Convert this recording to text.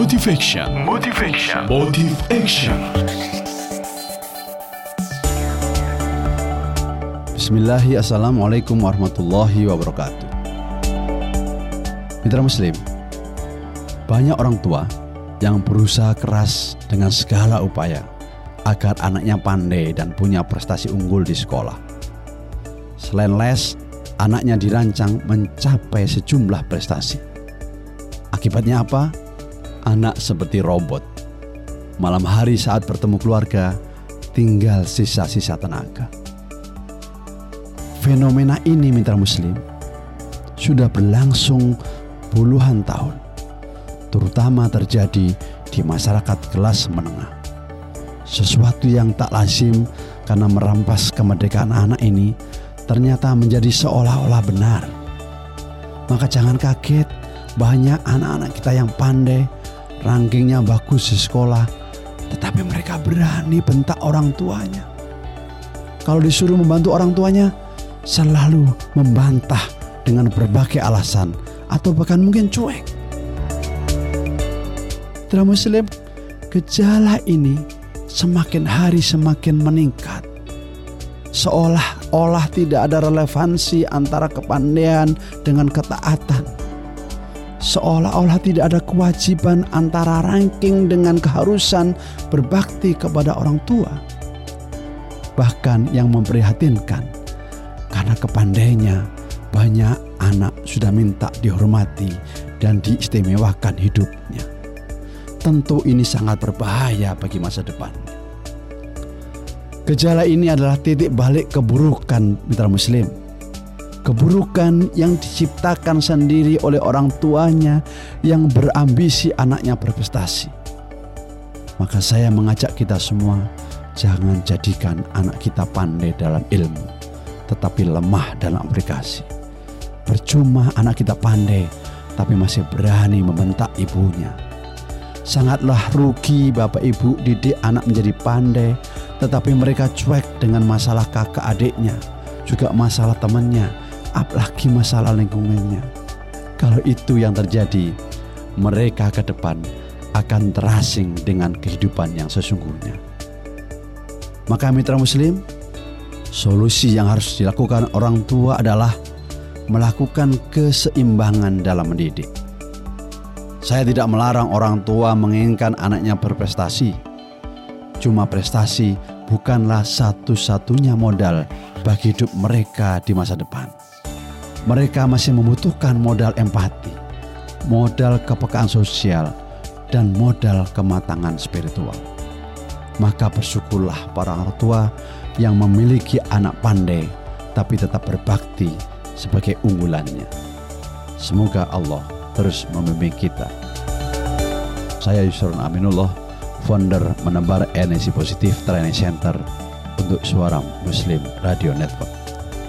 Motivation. Motivation. Motive Action. Bismillahi Assalamualaikum warahmatullahi wabarakatuh Mitra Muslim Banyak orang tua yang berusaha keras dengan segala upaya agar anaknya pandai dan punya prestasi unggul di sekolah. Selain les, anaknya dirancang mencapai sejumlah prestasi. Akibatnya apa? Anak seperti robot. Malam hari saat bertemu keluarga, tinggal sisa-sisa tenaga. Fenomena ini mitra muslim sudah berlangsung puluhan tahun terutama terjadi di masyarakat kelas menengah. Sesuatu yang tak lazim karena merampas kemerdekaan anak ini ternyata menjadi seolah-olah benar. Maka jangan kaget, banyak anak-anak kita yang pandai, rankingnya bagus di sekolah, tetapi mereka berani bentak orang tuanya. Kalau disuruh membantu orang tuanya, selalu membantah dengan berbagai alasan atau bahkan mungkin cuek. Mitra Muslim, gejala ini semakin hari semakin meningkat. Seolah-olah tidak ada relevansi antara kepandaian dengan ketaatan. Seolah-olah tidak ada kewajiban antara ranking dengan keharusan berbakti kepada orang tua. Bahkan yang memprihatinkan, karena kepandainya banyak anak sudah minta dihormati dan diistimewakan hidupnya tentu ini sangat berbahaya bagi masa depan. Gejala ini adalah titik balik keburukan mitra muslim. Keburukan yang diciptakan sendiri oleh orang tuanya yang berambisi anaknya berprestasi. Maka saya mengajak kita semua jangan jadikan anak kita pandai dalam ilmu, tetapi lemah dalam aplikasi. Percuma anak kita pandai, tapi masih berani membentak ibunya, Sangatlah rugi bapak ibu didik anak menjadi pandai tetapi mereka cuek dengan masalah kakak adiknya, juga masalah temannya, apalagi masalah lingkungannya. Kalau itu yang terjadi, mereka ke depan akan terasing dengan kehidupan yang sesungguhnya. Maka mitra muslim, solusi yang harus dilakukan orang tua adalah melakukan keseimbangan dalam mendidik saya tidak melarang orang tua menginginkan anaknya berprestasi. Cuma prestasi bukanlah satu-satunya modal bagi hidup mereka di masa depan. Mereka masih membutuhkan modal empati, modal kepekaan sosial, dan modal kematangan spiritual. Maka bersyukurlah para orang tua yang memiliki anak pandai tapi tetap berbakti sebagai unggulannya. Semoga Allah terus membimbing kita. Saya Yusron Aminullah, founder menebar energi positif training center untuk suara Muslim Radio Network.